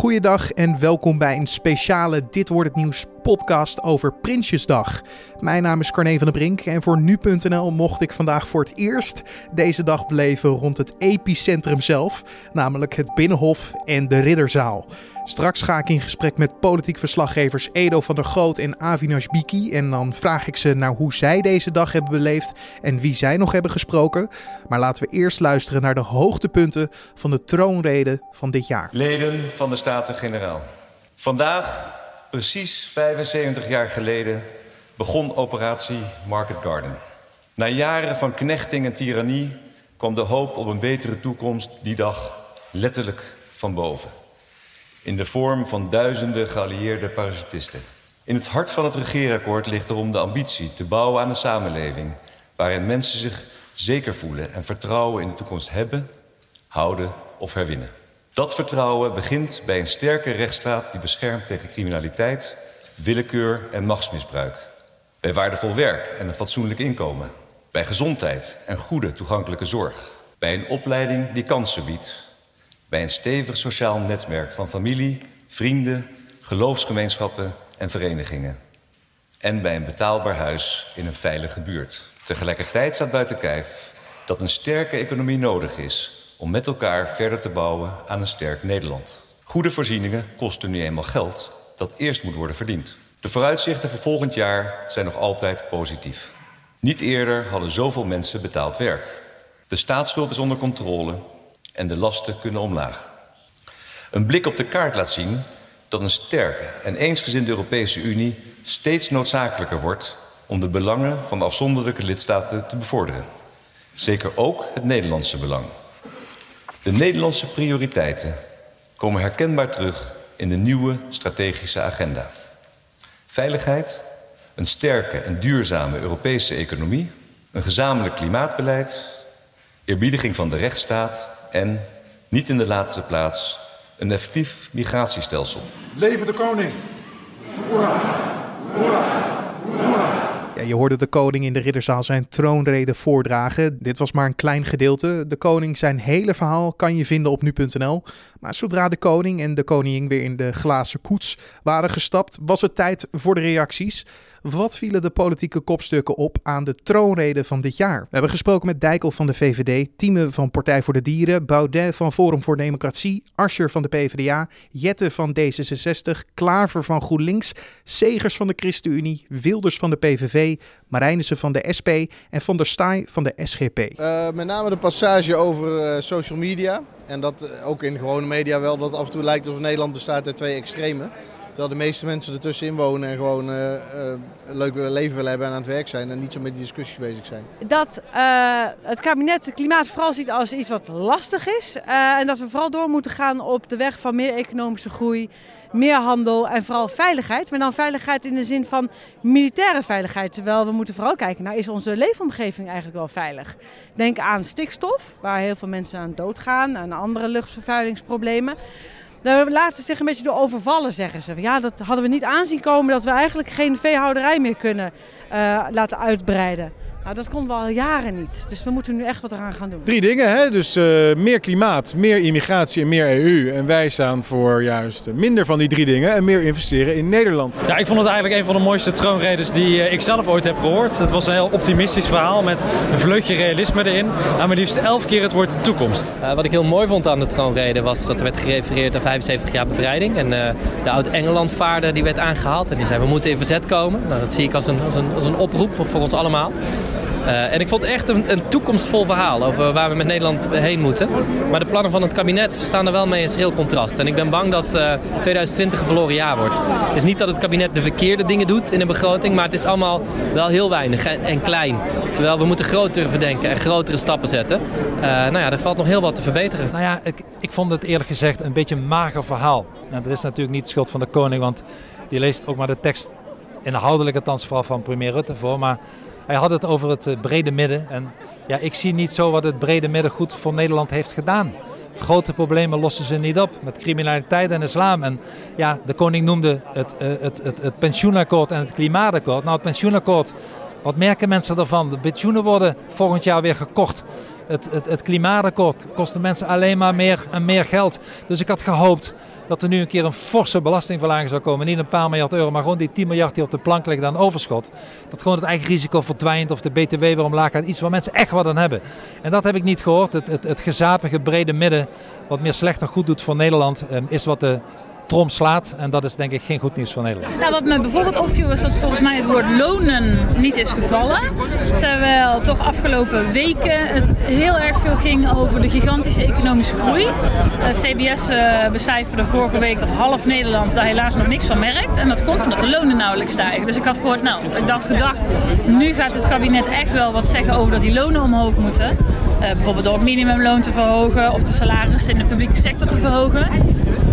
Goeiedag en welkom bij een speciale Dit wordt het nieuws podcast over Prinsjesdag. Mijn naam is Carne van der Brink en voor nu.nl mocht ik vandaag voor het eerst deze dag beleven rond het epicentrum zelf, namelijk het Binnenhof en de Ridderzaal. Straks ga ik in gesprek met politiek verslaggevers Edo van der Groot en Avinash Biki. En dan vraag ik ze naar hoe zij deze dag hebben beleefd en wie zij nog hebben gesproken. Maar laten we eerst luisteren naar de hoogtepunten van de troonrede van dit jaar. Leden van de Staten-Generaal. Vandaag, precies 75 jaar geleden, begon operatie Market Garden. Na jaren van knechting en tirannie kwam de hoop op een betere toekomst die dag letterlijk van boven in de vorm van duizenden geallieerde parachutisten. In het hart van het regeerakkoord ligt erom de ambitie te bouwen aan een samenleving waarin mensen zich zeker voelen en vertrouwen in de toekomst hebben, houden of herwinnen. Dat vertrouwen begint bij een sterke rechtsstaat die beschermt tegen criminaliteit, willekeur en machtsmisbruik. Bij waardevol werk en een fatsoenlijk inkomen. Bij gezondheid en goede toegankelijke zorg. Bij een opleiding die kansen biedt bij een stevig sociaal netwerk van familie, vrienden, geloofsgemeenschappen en verenigingen. En bij een betaalbaar huis in een veilige buurt. Tegelijkertijd staat buiten kijf dat een sterke economie nodig is om met elkaar verder te bouwen aan een sterk Nederland. Goede voorzieningen kosten nu eenmaal geld dat eerst moet worden verdiend. De vooruitzichten voor volgend jaar zijn nog altijd positief. Niet eerder hadden zoveel mensen betaald werk. De staatsschuld is onder controle en de lasten kunnen omlaag. Een blik op de kaart laat zien dat een sterke en eensgezinde Europese Unie steeds noodzakelijker wordt om de belangen van de afzonderlijke lidstaten te bevorderen. Zeker ook het Nederlandse belang. De Nederlandse prioriteiten komen herkenbaar terug in de nieuwe strategische agenda. Veiligheid, een sterke en duurzame Europese economie, een gezamenlijk klimaatbeleid, eerbiediging van de rechtsstaat en, niet in de laatste plaats, een effectief migratiestelsel. Leven de koning! Hoera! Hoera! Je hoorde de koning in de ridderzaal zijn troonrede voordragen. Dit was maar een klein gedeelte. De koning zijn hele verhaal kan je vinden op nu.nl. Maar zodra de koning en de koningin weer in de glazen koets waren gestapt, was het tijd voor de reacties. Wat vielen de politieke kopstukken op aan de troonrede van dit jaar? We hebben gesproken met Dijkel van de VVD, Tieme van Partij voor de Dieren, Baudet van Forum voor Democratie, Ascher van de PvdA, Jette van D66, Klaver van GroenLinks, Segers van de ChristenUnie, Wilders van de PVV, Marijnissen van de SP en Van der Staaij van de SGP. Eh, met name de passage over uh, social media. En dat uh, ook in gewone media wel, dat af en toe lijkt alsof Nederland bestaat uit twee extremen. Terwijl de meeste mensen ertussenin wonen en gewoon uh, uh, een leuk leven willen hebben en aan het werk zijn. En niet zo met die discussies bezig zijn. Dat het kabinet het klimaat vooral ziet als iets wat lastig is. en dat we vooral door moeten gaan op de weg van meer economische groei meer handel en vooral veiligheid. Maar dan veiligheid in de zin van militaire veiligheid. Terwijl we moeten vooral kijken naar is onze leefomgeving eigenlijk wel veilig. Denk aan stikstof, waar heel veel mensen aan doodgaan. Aan andere luchtvervuilingsproblemen. Daar laten zich een beetje door overvallen, zeggen ze. Ja, dat hadden we niet aanzien komen dat we eigenlijk geen veehouderij meer kunnen uh, laten uitbreiden. Nou, dat komt wel al jaren niet. Dus we moeten nu echt wat eraan gaan doen. Drie dingen, hè? dus uh, meer klimaat, meer immigratie en meer EU. En wij staan voor juist minder van die drie dingen en meer investeren in Nederland. Ja, ik vond het eigenlijk een van de mooiste troonredes die uh, ik zelf ooit heb gehoord. Het was een heel optimistisch verhaal met een vleugje realisme erin. En maar liefst elf keer het woord toekomst. Uh, wat ik heel mooi vond aan de troonrede was dat er werd gerefereerd aan 75 jaar bevrijding. En de oud-Engelandvaarder die werd aangehaald en die zei we moeten in verzet komen. Nou, dat zie ik als een, als een, als een oproep voor ons allemaal. Uh, en ik vond echt een, een, toekomstvol verhaal over waar we met Nederland heen moeten. Maar de plannen van het kabinet staan er wel mee in schril contrast. En ik ben bang dat uh, 2020 een verloren jaar wordt. Het is niet dat het kabinet de verkeerde dingen doet in de begroting, maar het is allemaal wel heel weinig en, klein. Terwijl we moeten groot durven denken en grotere stappen zetten. Uh, nou ja, er valt nog heel wat te verbeteren. Nou ja, ik, ik vond het eerlijk gezegd een beetje een mager verhaal. Nou, dat is natuurlijk niet de schuld van de koning, want die leest ook maar de tekst inhoudelijk althans vooral van premier Rutte voor. Maar hij had het over het eh, brede midden. En ja, ik zie niet zo wat het brede midden goed voor Nederland heeft gedaan. Grote problemen lossen ze niet op met criminaliteit en islam. En ja, de koning noemde het, uh, het, het, het pensioenakkoord en het klimaatakkoord. Nou, het pensioenakkoord, wat merken mensen ervan? De pensioenen worden volgend jaar weer gekort. Het, het, het klimaatakkoord kost de mensen alleen maar meer en meer geld. Dus ik had gehoopt dat er nu een keer een forse belastingverlaging zou komen. Niet een paar miljard euro, maar gewoon die 10 miljard die op de plank ligt aan overschot. Dat gewoon het eigen risico verdwijnt of de BTW weer omlaag gaat. Iets waar mensen echt wat aan hebben. En dat heb ik niet gehoord. Het, het, het gezapige brede midden, wat meer slecht dan goed doet voor Nederland, ehm, is wat de trom slaat. En dat is denk ik geen goed nieuws voor Nederland. Nou, wat me bijvoorbeeld opviel is dat volgens mij het woord lonen niet is gevallen. Terwijl toch afgelopen weken het heel erg veel ging over de gigantische economische groei. CBS uh, becijferde vorige week dat half Nederland daar helaas nog niks van merkt. En dat komt omdat de lonen nauwelijks stijgen. Dus ik had gehoord, nou, ik had gedacht, nu gaat het kabinet echt wel wat zeggen over dat die lonen omhoog moeten. Uh, bijvoorbeeld door het minimumloon te verhogen of de salarissen in de publieke sector te verhogen.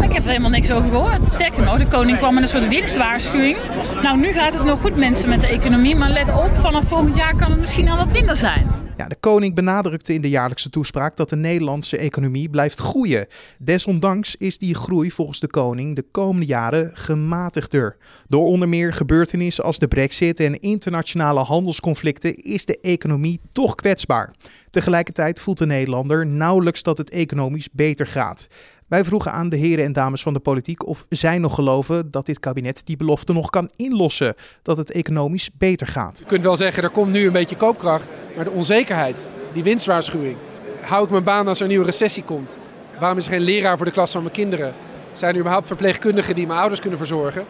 Ik heb er helemaal niks over gehoord. Sterker nog, de koning kwam met een soort winstwaarschuwing. Nou, nu gaat het nog goed mensen met de economie. Maar let op, vanaf volgend jaar kan het misschien al wat minder zijn. Ja, de koning benadrukte in de jaarlijkse toespraak dat de Nederlandse economie blijft groeien. Desondanks is die groei volgens de koning de komende jaren gematigder. Door onder meer gebeurtenissen als de brexit en internationale handelsconflicten is de economie toch kwetsbaar. Tegelijkertijd voelt de Nederlander nauwelijks dat het economisch beter gaat. Wij vroegen aan de heren en dames van de politiek of zij nog geloven dat dit kabinet die belofte nog kan inlossen, dat het economisch beter gaat. Je kunt wel zeggen, er komt nu een beetje koopkracht, maar de onzekerheid, die winstwaarschuwing. Hou ik mijn baan als er een nieuwe recessie komt? Waarom is er geen leraar voor de klas van mijn kinderen? Zijn er überhaupt verpleegkundigen die mijn ouders kunnen verzorgen?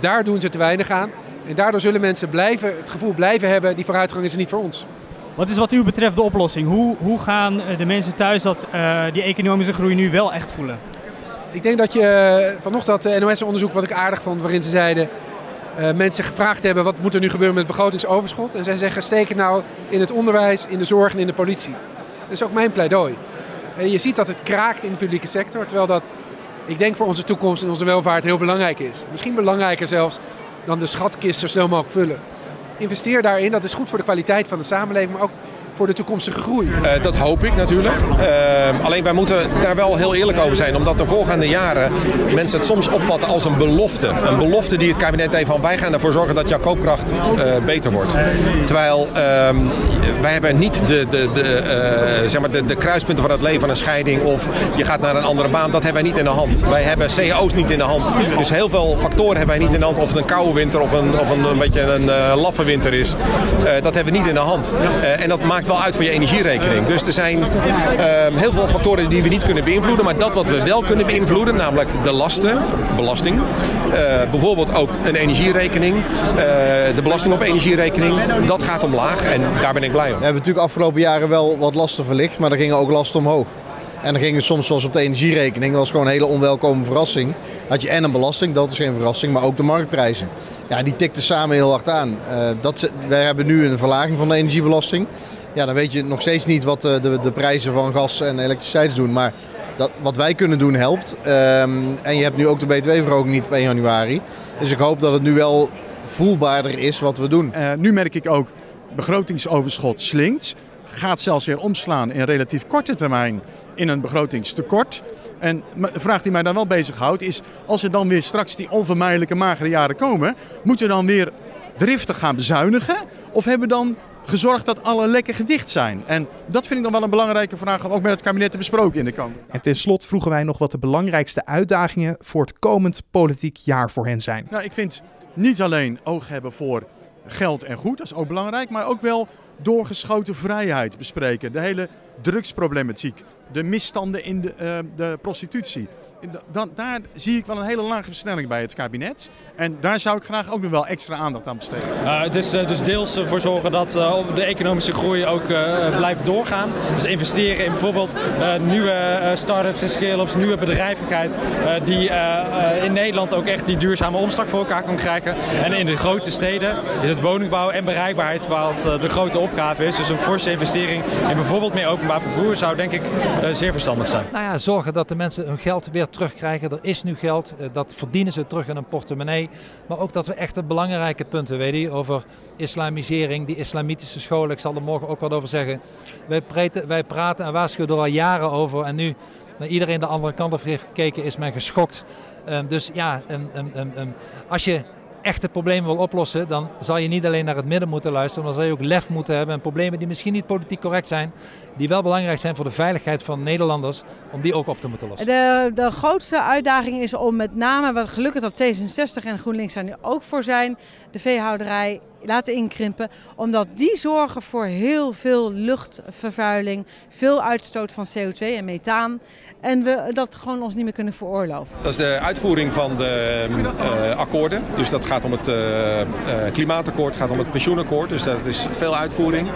Daar doen ze te weinig aan. En daardoor zullen mensen blijven, het gevoel blijven hebben, die vooruitgang is er niet voor ons. Wat is wat u betreft de oplossing? Hoe, hoe gaan eh, de mensen thuis dat, uh, die economische groei nu wel echt voelen? Ik denk dat je eh, vanochtend dat NOS-onderzoek wat ik aardig vond, waarin ze zeiden... Uh, mensen gevraagd hebben wat moet er nu gebeuren met het begrotingsoverschot. En zij zeggen steek het nou in het onderwijs, in de zorg en in de politie. Dat is ook mijn pleidooi. je ziet dat het kraakt in de publieke sector, terwijl dat, ik denk voor onze toekomst en onze welvaart heel belangrijk is. Misschien belangrijker zelfs dan de schatkist zo snel mogelijk vullen investeer daarin. Dat is goed voor de kwaliteit van de samenleving, maar ook voor de toekomstige groei. Uh, dat hoop ik natuurlijk. Uh, alleen wij moeten daar wel heel eerlijk over zijn. Omdat de volgende jaren mensen het soms opvatten als een belofte. Een belofte die het kabinet heeft van wij gaan ervoor zorgen dat jouw koopkracht uh, beter wordt. Terwijl ehm, wij hebben niet de, de, de, zeg maar de, de kruispunten van het leven, een scheiding of je gaat naar een andere baan. Dat hebben wij niet in de hand. Wij hebben CEO's niet in de hand. Dus heel veel factoren hebben wij niet in de hand. Of het een koude winter of een, of een, een beetje een laffe winter is. dat hebben we niet in de hand. en dat maakt wel uit voor je energierekening. Dus er zijn ehm, heel veel factoren die we niet kunnen beïnvloeden. Maar dat wat we wel kunnen beïnvloeden, namelijk de lasten, belasting. Bijvoorbeeld ook een energierekening, de belasting op energierekening. Dat gaat omlaag en daar ben ik blij om. We hebben natuurlijk afgelopen jaren wel wat lasten verlicht, maar er gingen ook lasten omhoog. En dan gingen soms zoals op de energierekening, dat was gewoon een hele onwelkome verrassing. Had je en een belasting, dat is geen verrassing, maar ook de marktprijzen. Ja, die tikten samen heel hard aan. Uh, dat, wij hebben nu een verlaging van de energiebelasting ja, dan weet je nog steeds niet wat de, de, de prijzen van gas en elektriciteit doen. Maar dat, wat wij kunnen doen helpt. Um, en je hebt nu ook de btw-verhoging niet op 1 januari. Dus ik hoop dat het nu wel voelbaarder is wat we doen. Uh, nu merk ik ook, begrotingsoverschot slinkt. Gaat zelfs weer omslaan in relatief korte termijn in een begrotingstekort. En de vraag die mij dan wel bezighoudt is, als er dan weer straks die onvermijdelijke magere jaren komen, moeten we dan weer driftig gaan bezuinigen? Of hebben we dan gezorgd dat alle lekken gedicht zijn? En dat vind ik dan wel een belangrijke vraag om ook met het kabinet te besproken in de komende. En ten slotte vroegen wij nog wat de belangrijkste uitdagingen voor het komend politiek jaar voor hen zijn. Nou, ik vind niet alleen oog hebben voor geld en goed, dat is ook belangrijk, maar ook wel doorgeschoten vrijheid bespreken. De hele drugsproblematiek, de misstanden in de, uh, de prostitutie daar zie ik wel een hele lage versnelling bij het kabinet. En daar zou ik graag ook nog wel extra aandacht aan besteden. Uh, het is uh, dus deels ervoor zorgen dat de economische groei ook blijft doorgaan. Dus investeren in bijvoorbeeld nieuwe start-ups en scale-ups, nieuwe bedrijvigheid. die in Nederland ook echt die duurzame omslag voor elkaar kan krijgen. En in de grote steden is het woningbouw en bereikbaarheid wat de grote opgave is. Dus een forse investering in bijvoorbeeld meer openbaar vervoer zou denk ik zeer verstandig zijn. Nou ja, zorgen dat de mensen hun geld weer terugkrijgen. Er is nu geld, eh, dat verdienen ze terug in een portemonnee. Maar ook dat we echt de belangrijke punten, weet je, over islamisering, die islamitische scholen. Ik zal er morgen ook wat over zeggen. Wij, praten, wij praten en waarschuwen er al jaren over. En nu, naar iedereen de andere kant op heeft gekeken, is men geschokt. Um, dus ja, um, um, als je echte problemen wil oplossen, dan zal je niet alleen naar het midden moeten luisteren, maar dan zal je ook lef moeten hebben en problemen die misschien niet politiek correct zijn, die wel belangrijk zijn voor de veiligheid van Nederlanders, om die ook op te moeten lossen. De, de grootste uitdaging is om met name, wat gelukkig dat D66 en GroenLinks daar nu ook voor zijn, de veehouderij laten inkrimpen. Omdat die zorgen voor heel veel luchtvervuiling, veel uitstoot van CO2 en methaan. En we dat gewoon ons niet meer kunnen veroorloven. Dat is de uitvoering van de uh, akkoorden. Dus dat gaat om het uh, uh, klimaatakkoord, gaat om het pensioenakkoord. Dus dat is veel uitvoering.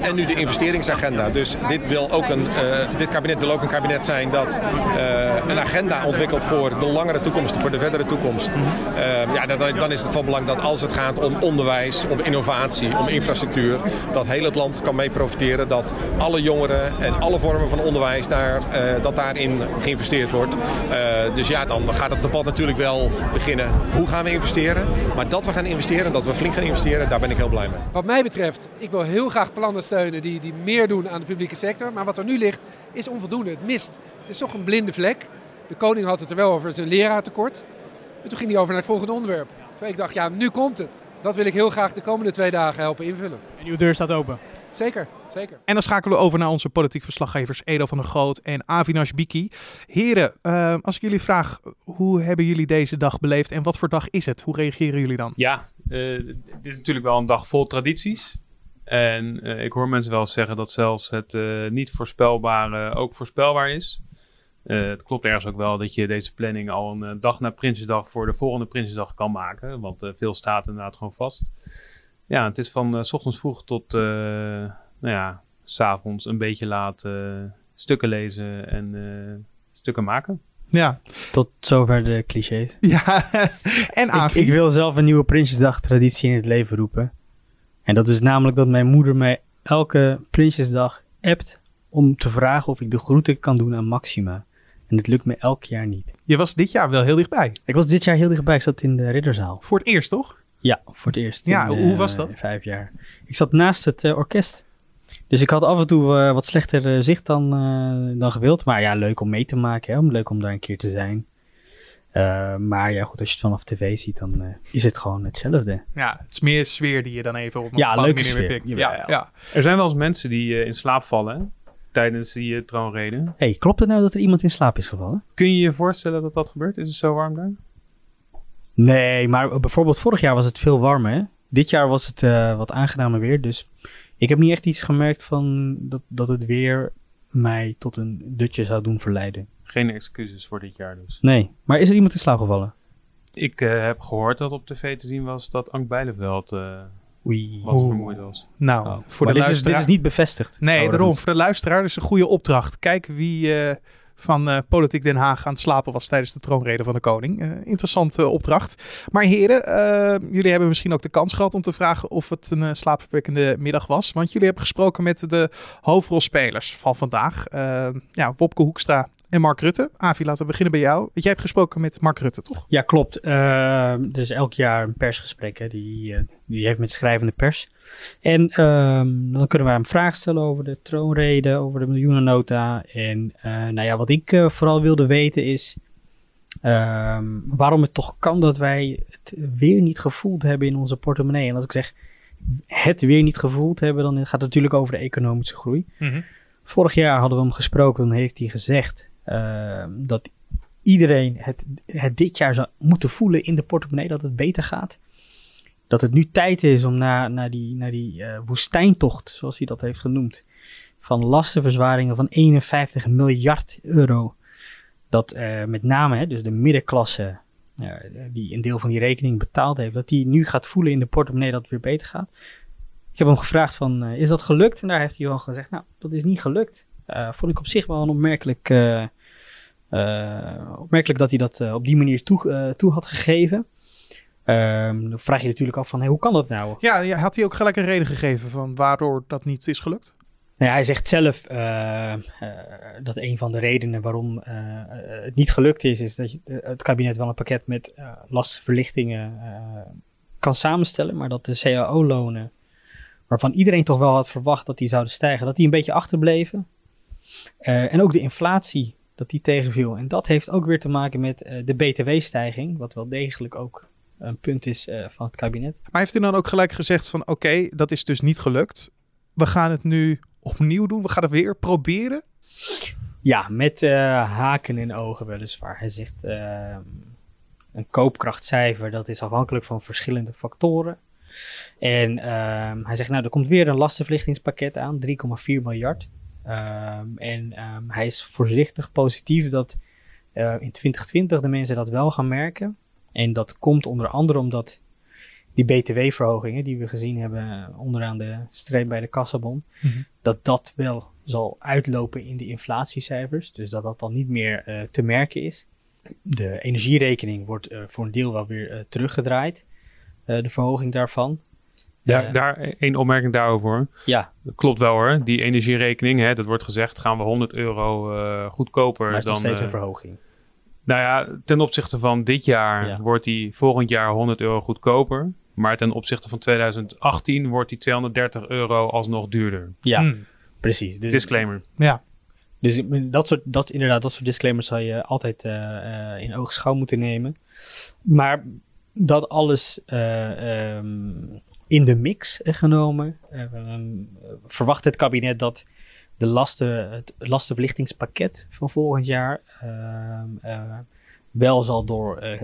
en nu de investeringsagenda. Dus dit, wil ook een, dit kabinet wil ook een kabinet zijn dat een agenda ontwikkelt voor de langere toekomst, voor de verdere toekomst. ja, dan, dan, is het van belang dat als het gaat om onderwijs, om innovatie, om infrastructuur, dat heel het land kan mee profiteren. Dat alle jongeren en alle vormen van onderwijs daar dat daarin geïnvesteerd wordt. Uh, dus ja, dan gaat het debat natuurlijk wel beginnen. Hoe gaan we investeren? Maar dat we gaan investeren, dat we flink gaan investeren, daar ben ik heel blij mee. Wat mij betreft, ik wil heel graag plannen steunen die, die meer doen aan de publieke sector. Maar wat er nu ligt, is onvoldoende. Het mist. Het is toch een blinde vlek. De koning had het er wel over zijn leraartekort. En toen ging hij over naar het volgende onderwerp. Toen ik dacht, ja, nu komt het. Dat wil ik heel graag de komende twee dagen helpen invullen. En uw deur staat open? Zeker, zeker. En dan schakelen we over naar onze politiek verslaggevers Edo van der Groot en Avinash Biki. Heren, uh, als ik jullie vraag, hoe hebben jullie deze dag beleefd en wat voor dag is het? Hoe reageren jullie dan? Ja, uh, dit is natuurlijk wel een dag vol tradities. En uh, ik hoor mensen wel zeggen dat zelfs het niet voorspelbare ook voorspelbaar is. Het klopt ergens ook wel dat je deze planning al een dag na Prinsjesdag voor de volgende Prinsjesdag kan maken. Want veel staat inderdaad gewoon vast ja, het is van uh, s ochtends vroeg tot, uh, nou ja, s'avonds een beetje laat uh, stukken lezen en stukken maken. Ja. Tot zover de clichés. Ja, en Avi. Ik, ik, wil zelf een nieuwe Prinsjesdag traditie in het leven roepen. En dat is namelijk dat mijn moeder mij elke Prinsjesdag appt om te vragen of ik de groeten kan doen aan Maxima. En het lukt me elk jaar niet. Je was dit jaar wel heel dichtbij. Ik was dit jaar heel dichtbij. Ik zat in de Ridderzaal. Voor het eerst, toch? Ja, voor het eerst. Ja, in, hoe was dat? Vijf jaar. Ik zat naast het uh, orkest. Dus ik had af en toe uh, wat slechter uh, zicht dan, dan gewild. Maar ja, leuk om mee te maken. Hè? Leuk om daar een keer te zijn. maar ja, goed, als je het vanaf tv ziet, dan is het gewoon hetzelfde. Ja, het is meer sfeer die je dan even op een ja, bepaalde manier manier pikt. Ja, ja. Er zijn wel eens mensen die in slaap vallen tijdens die troonreden. hey, klopt het nou dat er iemand in slaap is gevallen? Kun je je voorstellen dat dat gebeurt? Is het zo warm daar? Nee, maar bijvoorbeeld vorig jaar was het veel warmer. Hè? Dit jaar was het uh, wat aangenamer weer. Dus ik heb niet echt iets gemerkt van dat, dat het weer mij tot een dutje zou doen verleiden. Geen excuses voor dit jaar dus. Nee, maar is er iemand in slaap gevallen? Ik uh, heb gehoord dat op tv te zien was dat Ank Bijleveld uh, Oei. wat vermoeid was. Nou, Oh. voor Maar de dit, is, dit is niet bevestigd. Nee, Oh, daarom. Voor de luisteraar is een goede opdracht. Kijk wie eh, van eh, Politiek Den Haag aan het slapen was tijdens de troonrede van de koning. Eh, interessante opdracht. Maar heren, jullie hebben misschien ook de kans gehad om te vragen of het een slaapverwekkende middag was. Want jullie hebben gesproken met de hoofdrolspelers van vandaag. Ja, Wopke Hoekstra en Mark Rutte. Avi, laten we beginnen bij jou. Jij hebt gesproken met Mark Rutte, toch? Ja, klopt. Dus elk jaar een persgesprek. Hè, die, eh, die heeft met schrijvende pers. En ehm, dan kunnen we hem vragen stellen over de troonrede, over de miljoenennota. En eh, nou ja, wat ik eh, vooral wilde weten is ehm, waarom het toch kan dat wij het weer niet gevoeld hebben in onze portemonnee. En als ik zeg het weer niet gevoeld hebben, dan gaat het natuurlijk over de economische groei. Vorig jaar hadden we hem gesproken, dan heeft hij gezegd dat iedereen het, het dit jaar zou moeten voelen in de portemonnee dat het beter gaat. Dat het nu tijd is om na, naar die, naar die eh, woestijntocht, zoals hij dat heeft genoemd, van lastenverzwaringen van 51 miljard euro. Dat eh, met name hè, dus de middenklasse, eh, die een deel van die rekening betaald heeft, dat die nu gaat voelen in de portemonnee dat het weer beter gaat. Ik heb hem gevraagd van, is dat gelukt? En daar heeft hij wel gezegd, nou, dat is niet gelukt. Vond ik op zich wel een opmerkelijk, opmerkelijk dat hij dat eh, op die manier toe, eh, toe had gegeven. Ehm, dan vraag je natuurlijk af van, hey, hoe kan dat nou? Ja, had hij ook gelijk een reden gegeven van waardoor dat niet is gelukt? Nou ja, hij zegt zelf eh, eh, dat een van de redenen waarom eh, eh, het niet gelukt is, is dat je, eh, het kabinet wel een pakket met eh lastverlichtingen eh, kan samenstellen, maar dat de CAO-lonen, waarvan iedereen toch wel had verwacht dat die zouden stijgen, dat die een beetje achterbleven. Eh, en ook de inflatie, dat die tegenviel. En dat heeft ook weer te maken met eh, de BTW-stijging, wat wel degelijk ook een punt is uh, van het kabinet. Maar heeft u dan ook gelijk gezegd van oké, dat is dus niet gelukt. We gaan het nu opnieuw doen. We gaan het weer proberen. Ja, met uh, haken in ogen weliswaar. Hij zegt een koopkrachtcijfer dat is afhankelijk van verschillende factoren. En uh, hij zegt nou er komt weer een lastenverlichtingspakket aan, 3,4 miljard. Ehm, en ehm, hij is voorzichtig positief dat uh, in 2020 de mensen dat wel gaan merken. En dat komt onder andere omdat die btw-verhogingen die we gezien hebben onderaan de streep bij de kassabon, mm dat dat wel zal uitlopen in de inflatiecijfers. Dus dat dat dan niet meer uh, te merken is. De energierekening wordt uh, voor een deel wel weer teruggedraaid. de verhoging daarvan. Daar, daar één opmerking daarover. Ja. Dat klopt wel hoor. Die energierekening, hè, dat wordt gezegd, gaan we 100 euro goedkoper maar is dan. nog steeds een verhoging. Nou ja, ten opzichte van dit jaar ja. wordt die volgend jaar 100 euro goedkoper. Maar ten opzichte van 2018 wordt die 230 euro alsnog duurder. Ja, hmm. precies. Dus, Disclaimer. Ja. Dus dat soort, dat, inderdaad, dat soort disclaimers zou je altijd uh, uh, in oogschouw moeten nemen. Maar dat alles uh, um, in de mix genomen, um, verwacht het kabinet dat de lasten, het lastenverlichtingspakket van volgend jaar ehm, wel zal door,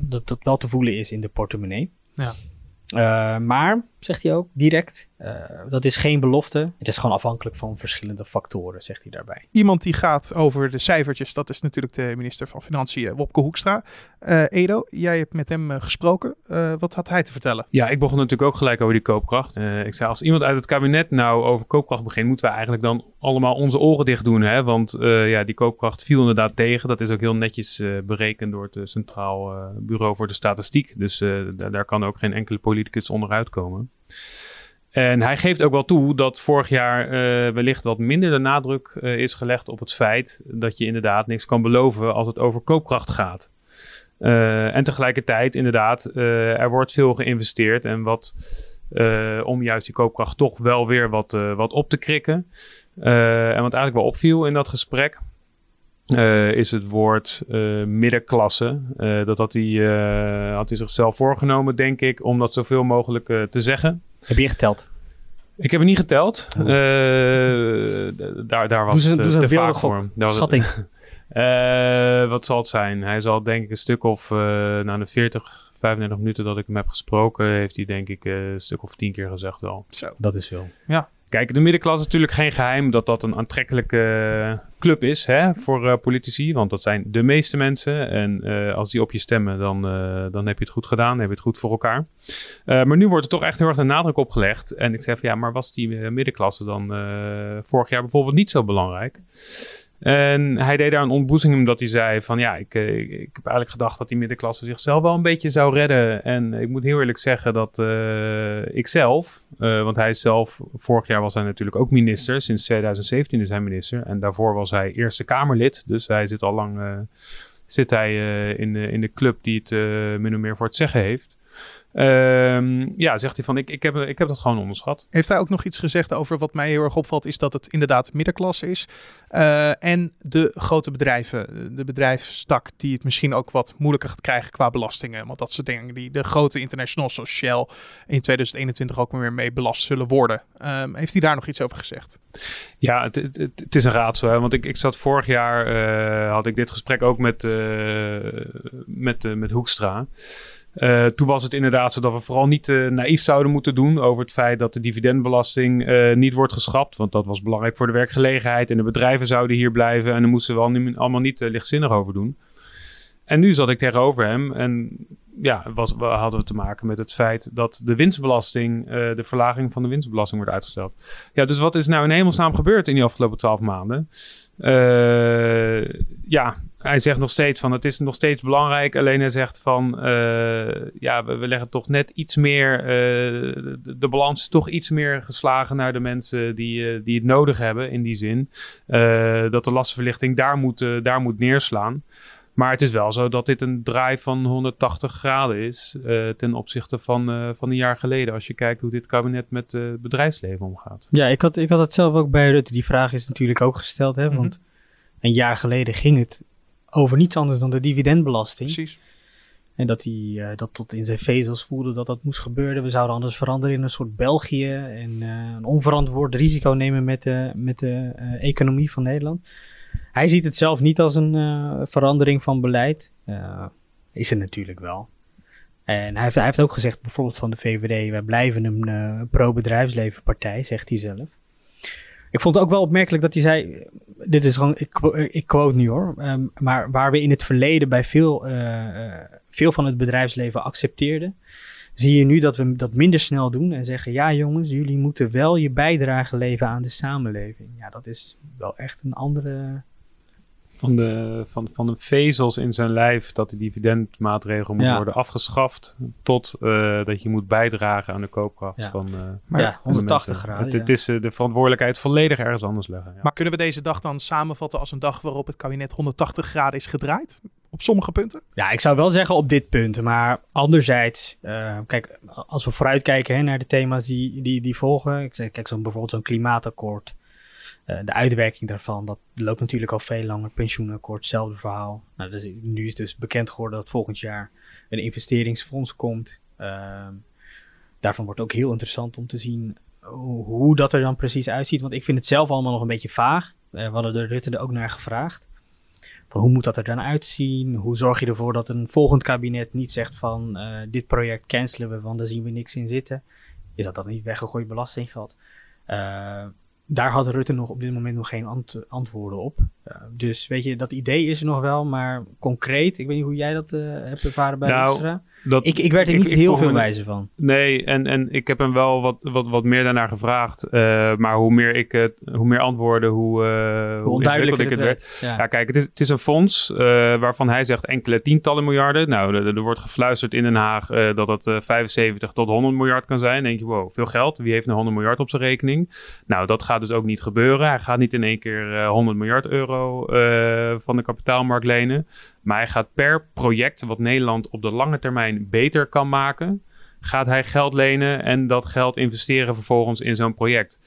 dat, dat wel te voelen is in de portemonnee. Ja. Maar, zegt hij ook, direct, uh, dat is geen belofte. Het is gewoon afhankelijk van verschillende factoren, zegt hij daarbij. Iemand die gaat over de cijfertjes, dat is natuurlijk de minister van Financiën, Wopke Hoekstra. Uh, Edo, jij hebt met hem gesproken. wat had hij te vertellen? Ja, ik begon natuurlijk ook gelijk over die koopkracht. ik zei, als iemand uit het kabinet nou over koopkracht begint, moeten we eigenlijk dan allemaal onze oren dicht doen. Hè? Want ja, die koopkracht viel inderdaad tegen. Dat is ook heel netjes berekend door het Centraal Bureau voor de Statistiek. Dus daar kan ook geen enkele politicus onderuit komen. En hij geeft ook wel toe dat vorig jaar uh, wellicht wat minder de nadruk uh, is gelegd op het feit dat je inderdaad niks kan beloven als het over koopkracht gaat. Uh, en tegelijkertijd, inderdaad, er wordt veel geïnvesteerd en wat om juist die koopkracht toch wel weer wat, wat op te krikken. en wat eigenlijk wel opviel in dat gesprek, uh, is het woord uh, middenklasse. Uh, dat had hij, had hij zichzelf voorgenomen, denk ik, om dat zoveel mogelijk te zeggen. Heb je geteld? Ik heb het niet geteld. Oh. daar, daar was doe het doe te vaak voor hem. Schatting. wat zal het zijn? Hij zal denk ik een stuk of, na de 40, 35 minuten dat ik hem heb gesproken, heeft hij denk ik een stuk of tien keer gezegd wel. Zo. Dat is veel. Ja. Kijk, de middenklasse is natuurlijk geen geheim dat dat een aantrekkelijke club is hè, voor uh, politici. Want dat zijn de meeste mensen. En uh, als die op je stemmen, dan, dan heb je het goed gedaan. Dan heb je het goed voor elkaar. maar nu wordt er toch echt heel erg de nadruk op gelegd. En ik zeg van ja, maar was die middenklasse dan vorig jaar bijvoorbeeld niet zo belangrijk? En hij deed daar een ontboezing omdat hij zei van ja, ik, ik, ik, heb eigenlijk gedacht dat die middenklasse zichzelf wel een beetje zou redden. En ik moet heel eerlijk zeggen dat uh, ik zelf, uh, want hij zelf, vorig jaar was hij natuurlijk ook minister, sinds 2017 is hij minister. En daarvoor was hij Eerste Kamerlid, dus hij zit al lang zit hij, in, de, in de club die het min of meer voor het zeggen heeft. Um, ja, zegt hij van ik, ik, heb, ik heb dat gewoon onderschat. Heeft hij ook nog iets gezegd over wat mij heel erg opvalt, is dat het inderdaad middenklasse is. Uh, en de grote bedrijven, de bedrijfstak die het misschien ook wat moeilijker gaat krijgen qua belastingen. Want dat soort dingen die de grote internationals zoals Shell in 2021 ook weer mee belast zullen worden. Um, heeft hij daar nog iets over gezegd? Ja, het, het, het is een raadsel. Hè? Want ik, ik zat vorig jaar, uh, had ik dit gesprek ook met, uh, met, met Hoekstra. Uh, toen was het inderdaad zo dat we vooral niet uh, naïef zouden moeten doen over het feit dat de dividendbelasting uh, niet wordt geschrapt. Want dat was belangrijk voor de werkgelegenheid en de bedrijven zouden hier blijven en daar moesten we allemaal niet lichtzinnig over doen. En nu zat ik tegenover hem en ja, was, hadden we te maken met het feit dat de winstbelasting, de verlaging van de winstbelasting wordt uitgesteld. Ja, dus wat is nou in hemelsnaam gebeurd in die afgelopen twaalf maanden? ja, hij zegt nog steeds van het is nog steeds belangrijk. Alleen hij zegt van uh, ja, we, leggen toch net iets meer. Uh, de, balans is toch iets meer geslagen naar de mensen die, die het nodig hebben. In die zin dat de lastenverlichting daar moet, daar moet neerslaan. Maar het is wel zo dat dit een draai van 180 graden is ten opzichte van, van een jaar geleden. Als je kijkt hoe dit kabinet met het bedrijfsleven omgaat. Ja, ik had, ik had het zelf ook bij Rutte. Die vraag is natuurlijk ook gesteld. Hè? Want een jaar geleden ging het over niets anders dan de dividendbelasting. Precies. En dat hij uh, dat tot in zijn vezels voelde dat dat moest gebeuren. We zouden anders veranderen in een soort België. En uh, een onverantwoord risico nemen met de, met de uh, economie van Nederland. Hij ziet het zelf niet als een verandering van beleid. is het natuurlijk wel. En hij heeft, hij heeft ook gezegd, bijvoorbeeld van de VVD, wij blijven een pro-bedrijfsleven partij, zegt hij zelf. Ik vond het ook wel opmerkelijk dat hij zei, dit is gewoon, ik, ik quote nu hoor, um, maar waar we in het verleden bij veel, veel van het bedrijfsleven accepteerden, zie je nu dat we dat minder snel doen en zeggen, ja jongens, jullie moeten wel je bijdrage leveren aan de samenleving. Ja, dat is wel echt een andere van de, van, van de vezels in zijn lijf dat de dividendmaatregel moet worden afgeschaft. Tot uh, dat je moet bijdragen aan de koopkracht ja. van. Uh, maar ja, 180 graden. Het, het is uh, de verantwoordelijkheid volledig ergens anders leggen. Maar kunnen we deze dag dan samenvatten als een dag waarop het kabinet 180 graden is gedraaid? Op sommige punten? Ja, ik zou wel zeggen op dit punt. Maar anderzijds, kijk, als we vooruitkijken hè, naar de thema's die, die, die volgen. Ik zeg, kijk, zo bijvoorbeeld zo'n klimaatakkoord. Uh, de uitwerking daarvan, dat loopt natuurlijk al veel langer. Pensioenakkoord, hetzelfde verhaal. Nou, dus, nu is dus bekend geworden dat volgend jaar een investeringsfonds komt. Uh, daarvan wordt ook heel interessant om te zien hoe, hoe, dat er dan precies uitziet. Want ik vind het zelf allemaal nog een beetje vaag. Uh, we hadden de Rutte er ook naar gevraagd. Hoe moet dat er dan uitzien? Hoe zorg je ervoor dat een volgend kabinet niet zegt van dit project cancelen we, want daar zien we niks in zitten. Is dat dan niet weggegooid belastinggeld? daar had Rutte nog op dit moment nog geen ant antwoorden op. Uh, dus weet je, dat idee is er nog wel, maar concreet, ik weet niet hoe jij dat uh, hebt ervaren bij nou, Extra. Dat, ik, ik werd er niet ik, heel veel wijzer van. Nee, en, en ik heb hem wel wat, wat, wat meer daarnaar gevraagd. Uh, maar hoe meer, ik het, hoe meer antwoorden, hoe, uh, hoe onduidelijker ik het werd. Ja. ja. kijk, het is, het is een fonds uh, waarvan hij zegt enkele tientallen miljarden. Nou, er, er wordt gefluisterd in Den Haag dat het 75 tot 100 miljard kan zijn. Dan denk je, wow, veel geld. Wie heeft een 100 miljard op zijn rekening? Nou, dat gaat dus ook niet gebeuren. Hij gaat niet in één keer 100 miljard euro van de kapitaalmarkt lenen. Maar hij gaat per project wat Nederland op de lange termijn beter kan maken, gaat hij geld lenen en dat geld investeren vervolgens in zo'n project.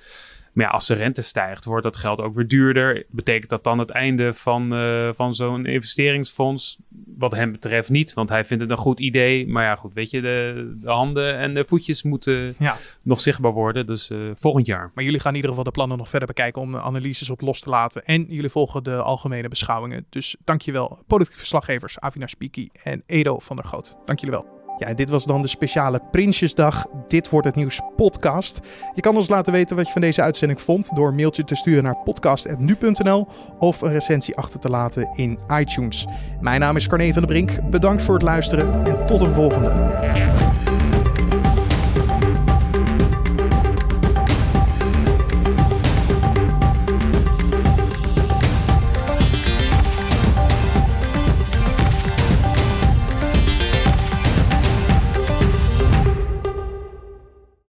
Maar ja, als de rente stijgt, wordt dat geld ook weer duurder. Betekent dat dan het einde van, uh, van zo'n investeringsfonds? Wat hem betreft niet, want hij vindt het een goed idee. Maar ja, goed, weet je, de, de handen en de voetjes moeten ja. nog zichtbaar worden. Dus uh, volgend jaar. Maar jullie gaan in ieder geval de plannen nog verder bekijken om analyses op los te laten. En jullie volgen de algemene beschouwingen. Dus dankjewel, politieke verslaggevers Avina Spiki en Edo van der Goot. Dank jullie wel. Ja, dit was dan de speciale Prinsjesdag. Dit wordt het nieuws podcast. Je kan ons laten weten wat je van deze uitzending vond door een mailtje te sturen naar podcast.nu.nl of een recensie achter te laten in iTunes. Mijn naam is Carne van der Brink. Bedankt voor het luisteren en tot een volgende.